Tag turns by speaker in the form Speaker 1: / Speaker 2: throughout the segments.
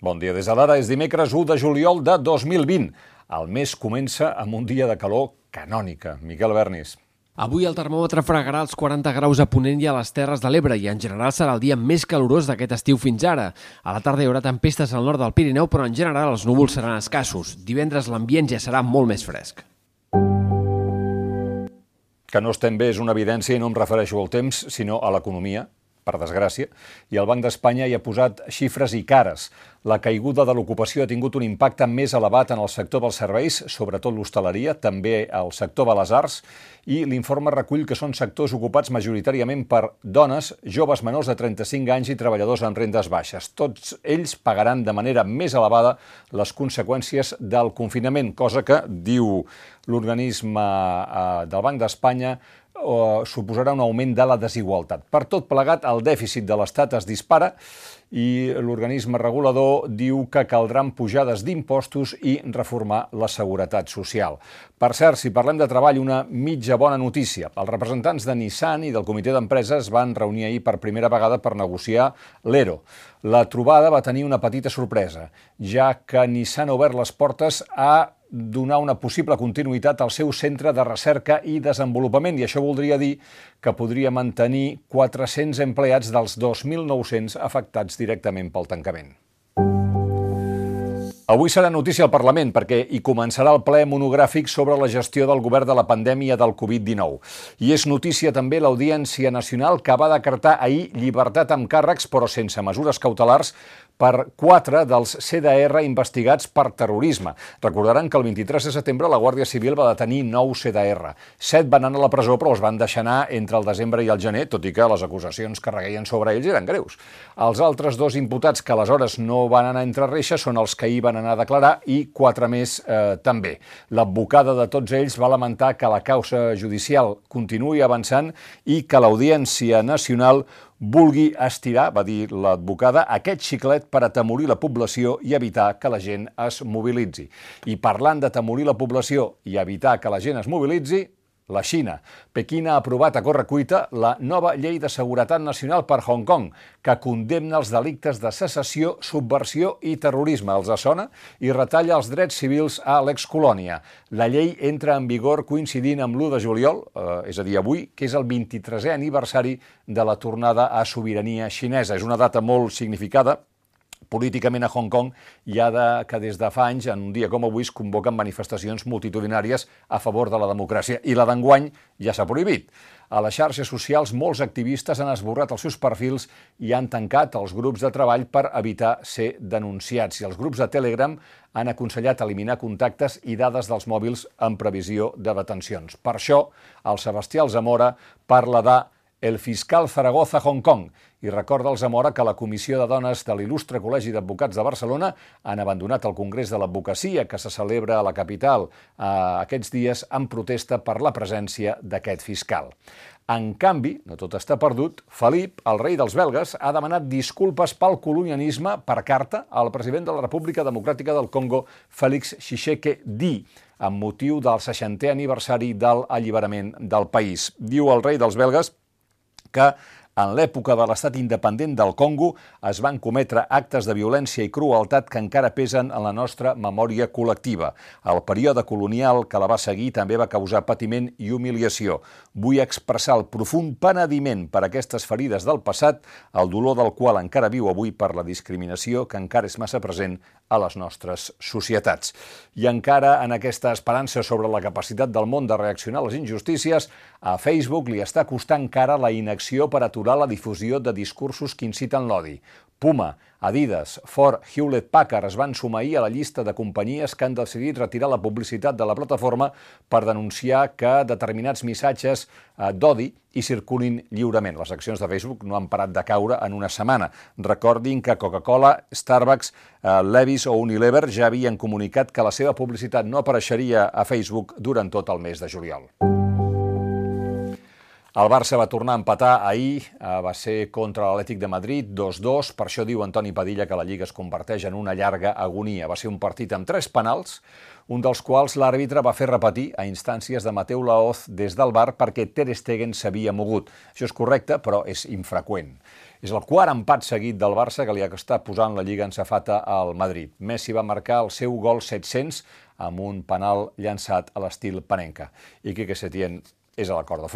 Speaker 1: Bon dia des de l'ara. És dimecres 1 de juliol de 2020. El mes comença amb un dia de calor canònica. Miquel Bernis.
Speaker 2: Avui el termòmetre fregarà els 40 graus a Ponent i a les Terres de l'Ebre i en general serà el dia més calorós d'aquest estiu fins ara. A la tarda hi haurà tempestes al nord del Pirineu, però en general els núvols seran escassos. Divendres l'ambient ja serà molt més fresc.
Speaker 1: Que no estem bé és una evidència i no em refereixo al temps, sinó a l'economia, per desgràcia, i el Banc d'Espanya hi ha posat xifres i cares. La caiguda de l'ocupació ha tingut un impacte més elevat en el sector dels serveis, sobretot l'hostaleria, també el sector de les arts, i l'informe recull que són sectors ocupats majoritàriament per dones, joves menors de 35 anys i treballadors en rendes baixes. Tots ells pagaran de manera més elevada les conseqüències del confinament, cosa que, diu l'organisme eh, del Banc d'Espanya, suposarà un augment de la desigualtat. Per tot plegat, el dèficit de l'Estat es dispara i l'organisme regulador diu que caldran pujades d'impostos i reformar la seguretat social. Per cert, si parlem de treball, una mitja bona notícia. Els representants de Nissan i del comitè d'empreses van reunir ahir per primera vegada per negociar l'ERO. La trobada va tenir una petita sorpresa, ja que Nissan ha obert les portes a donar una possible continuïtat al seu centre de recerca i desenvolupament i això voldria dir que podria mantenir 400 empleats dels 2.900 afectats directament pel tancament. Avui serà notícia al Parlament perquè hi començarà el ple monogràfic sobre la gestió del govern de la pandèmia del Covid-19. I és notícia també l'Audiència Nacional que va decretar ahir llibertat amb càrrecs però sense mesures cautelars per quatre dels CDR investigats per terrorisme. Recordaran que el 23 de setembre la Guàrdia Civil va detenir nou CDR. Set van anar a la presó però els van deixar anar entre el desembre i el gener, tot i que les acusacions que regueien sobre ells eren greus. Els altres dos imputats que aleshores no van anar entre reixes són els que hi van anar a declarar i quatre més eh, també. L'advocada de tots ells va lamentar que la causa judicial continuï avançant i que l'Audiència Nacional vulgui estirar, va dir l'advocada, aquest xiclet per atemorir la població i evitar que la gent es mobilitzi. I parlant d'atemorir la població i evitar que la gent es mobilitzi, la Xina. Pequín ha aprovat a correcuita la nova llei de seguretat nacional per Hong Kong, que condemna els delictes de secessió, subversió i terrorisme. Els assona i retalla els drets civils a l'excolònia. La llei entra en vigor coincidint amb l'1 de juliol, eh, és a dir, avui, que és el 23è aniversari de la tornada a sobirania xinesa. És una data molt significada políticament a Hong Kong hi ha de, que des de fa anys, en un dia com avui, es convoquen manifestacions multitudinàries a favor de la democràcia. I la d'enguany ja s'ha prohibit. A les xarxes socials, molts activistes han esborrat els seus perfils i han tancat els grups de treball per evitar ser denunciats. I els grups de Telegram han aconsellat eliminar contactes i dades dels mòbils en previsió de detencions. Per això, el Sebastià Alzamora parla de el fiscal Zaragoza Hong Kong i recorda al Zamora que la Comissió de Dones de l'Il·lustre Col·legi d'Advocats de Barcelona han abandonat el Congrés de l'Advocacia que se celebra a la capital eh, aquests dies en protesta per la presència d'aquest fiscal. En canvi, no tot està perdut, Felip, el rei dels belgues, ha demanat disculpes pel colonialisme per carta al president de la República Democràtica del Congo, Félix Tshisekedi, amb motiu del 60è aniversari de l'alliberament del país. Diu el rei dels belgues que en l'època de l'estat independent del Congo es van cometre actes de violència i crueltat que encara pesen en la nostra memòria col·lectiva. El període colonial que la va seguir també va causar patiment i humiliació. Vull expressar el profund penediment per aquestes ferides del passat, el dolor del qual encara viu avui per la discriminació que encara és massa present a les nostres societats. I encara en aquesta esperança sobre la capacitat del món de reaccionar a les injustícies, a Facebook li està costant cara la inacció per aturar aturar la difusió de discursos que inciten l'odi. Puma, Adidas, Ford, Hewlett-Packard es van sumar a la llista de companyies que han decidit retirar la publicitat de la plataforma per denunciar que determinats missatges eh, d'odi hi circulin lliurement. Les accions de Facebook no han parat de caure en una setmana. Recordin que Coca-Cola, Starbucks, eh, Levis o Unilever ja havien comunicat que la seva publicitat no apareixeria a Facebook durant tot el mes de juliol. El Barça va tornar a empatar ahir, eh, va ser contra l'Atlètic de Madrid, 2-2, per això diu Antoni Padilla que la Lliga es converteix en una llarga agonia. Va ser un partit amb tres penals, un dels quals l'àrbitre va fer repetir a instàncies de Mateu Laoz des del bar perquè Ter Stegen s'havia mogut. Això és correcte, però és infreqüent. És el quart empat seguit del Barça que li estat posant la Lliga en safata al Madrid. Messi va marcar el seu gol 700 amb un penal llançat a l'estil Panenka. I Quique Setién es a la corda.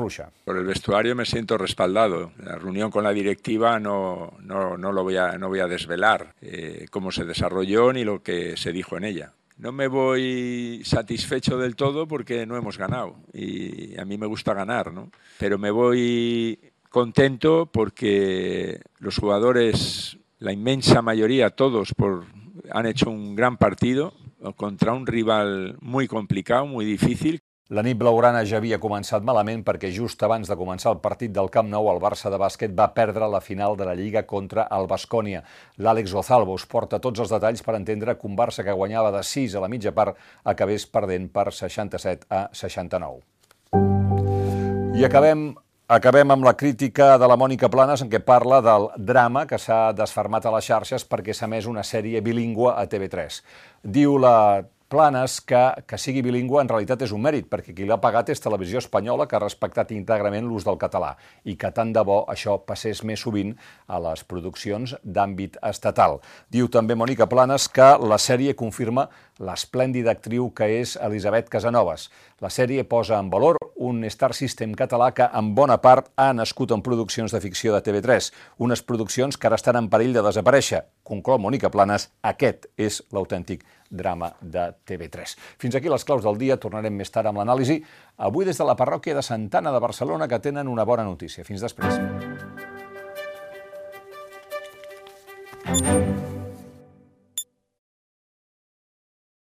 Speaker 3: Por el vestuario me siento respaldado. La reunión con la directiva no, no, no lo voy a, no voy a desvelar eh, cómo se desarrolló ni lo que se dijo en ella. No me voy satisfecho del todo porque no hemos ganado y a mí me gusta ganar, ¿no? Pero me voy contento porque los jugadores, la inmensa mayoría, todos, por, han hecho un gran partido contra un rival muy complicado, muy difícil.
Speaker 1: La nit blaugrana ja havia començat malament perquè just abans de començar el partit del Camp Nou el Barça de bàsquet va perdre la final de la Lliga contra el Bascònia. L'Àlex Gozalvo us porta tots els detalls per entendre que un Barça que guanyava de 6 a la mitja part acabés perdent per 67 a 69. I acabem Acabem amb la crítica de la Mònica Planes en què parla del drama que s'ha desfermat a les xarxes perquè s'ha més una sèrie bilingüe a TV3. Diu la Planes que, que sigui bilingüe en realitat és un mèrit, perquè qui l'ha pagat és Televisió Espanyola, que ha respectat íntegrament l'ús del català, i que tant de bo això passés més sovint a les produccions d'àmbit estatal. Diu també Mònica Planes que la sèrie confirma l'esplèndida actriu que és Elisabet Casanovas. La sèrie posa en valor un Star System català que en bona part ha nascut en produccions de ficció de TV3, unes produccions que ara estan en perill de desaparèixer. Conclou Mònica Planes, aquest és l'autèntic drama de TV3. Fins aquí les claus del dia, tornarem més tard amb l'anàlisi, avui des de la parròquia de Santana de Barcelona, que tenen una bona notícia. Fins després.